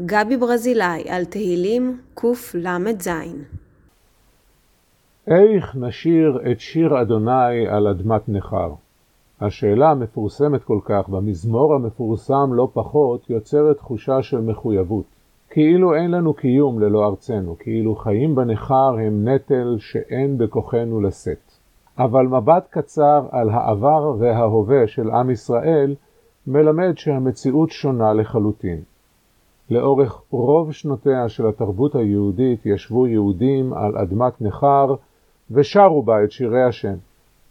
גבי ברזילי על תהילים קל"ז איך נשיר את שיר אדוני על אדמת נכר? השאלה המפורסמת כל כך במזמור המפורסם לא פחות יוצרת תחושה של מחויבות. כאילו אין לנו קיום ללא ארצנו, כאילו חיים בנכר הם נטל שאין בכוחנו לשאת. אבל מבט קצר על העבר וההווה של עם ישראל מלמד שהמציאות שונה לחלוטין. לאורך רוב שנותיה של התרבות היהודית ישבו יהודים על אדמת נכר ושרו בה את שירי השם.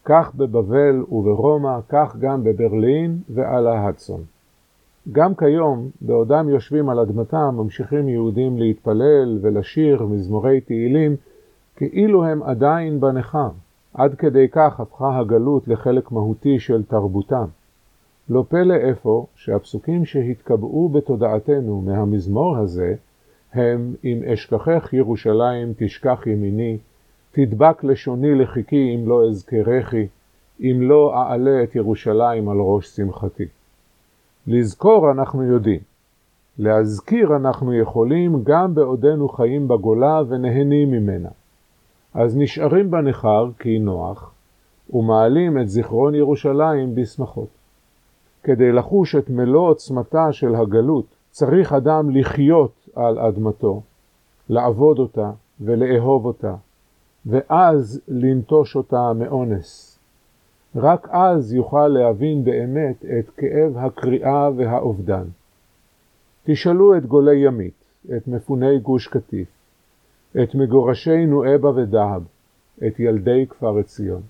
כך בבבל וברומא, כך גם בברלין ועל ההדסון. גם כיום, בעודם יושבים על אדמתם, ממשיכים יהודים להתפלל ולשיר מזמורי תהילים, כאילו הם עדיין בנכר. עד כדי כך הפכה הגלות לחלק מהותי של תרבותם. לא פלא אפוא שהפסוקים שהתקבעו בתודעתנו מהמזמור הזה הם אם אשכחך ירושלים תשכח ימיני, תדבק לשוני לחיקי אם לא אזכרכי, אם לא אעלה את ירושלים על ראש שמחתי. לזכור אנחנו יודעים, להזכיר אנחנו יכולים גם בעודנו חיים בגולה ונהנים ממנה. אז נשארים בנכר כי נוח, ומעלים את זיכרון ירושלים בשמחות. כדי לחוש את מלוא עוצמתה של הגלות, צריך אדם לחיות על אדמתו, לעבוד אותה ולאהוב אותה, ואז לנטוש אותה מאונס. רק אז יוכל להבין באמת את כאב הקריאה והאובדן. תשאלו את גולי ימית, את מפוני גוש קטיף, את מגורשי נואבה ודהב, את ילדי כפר עציון.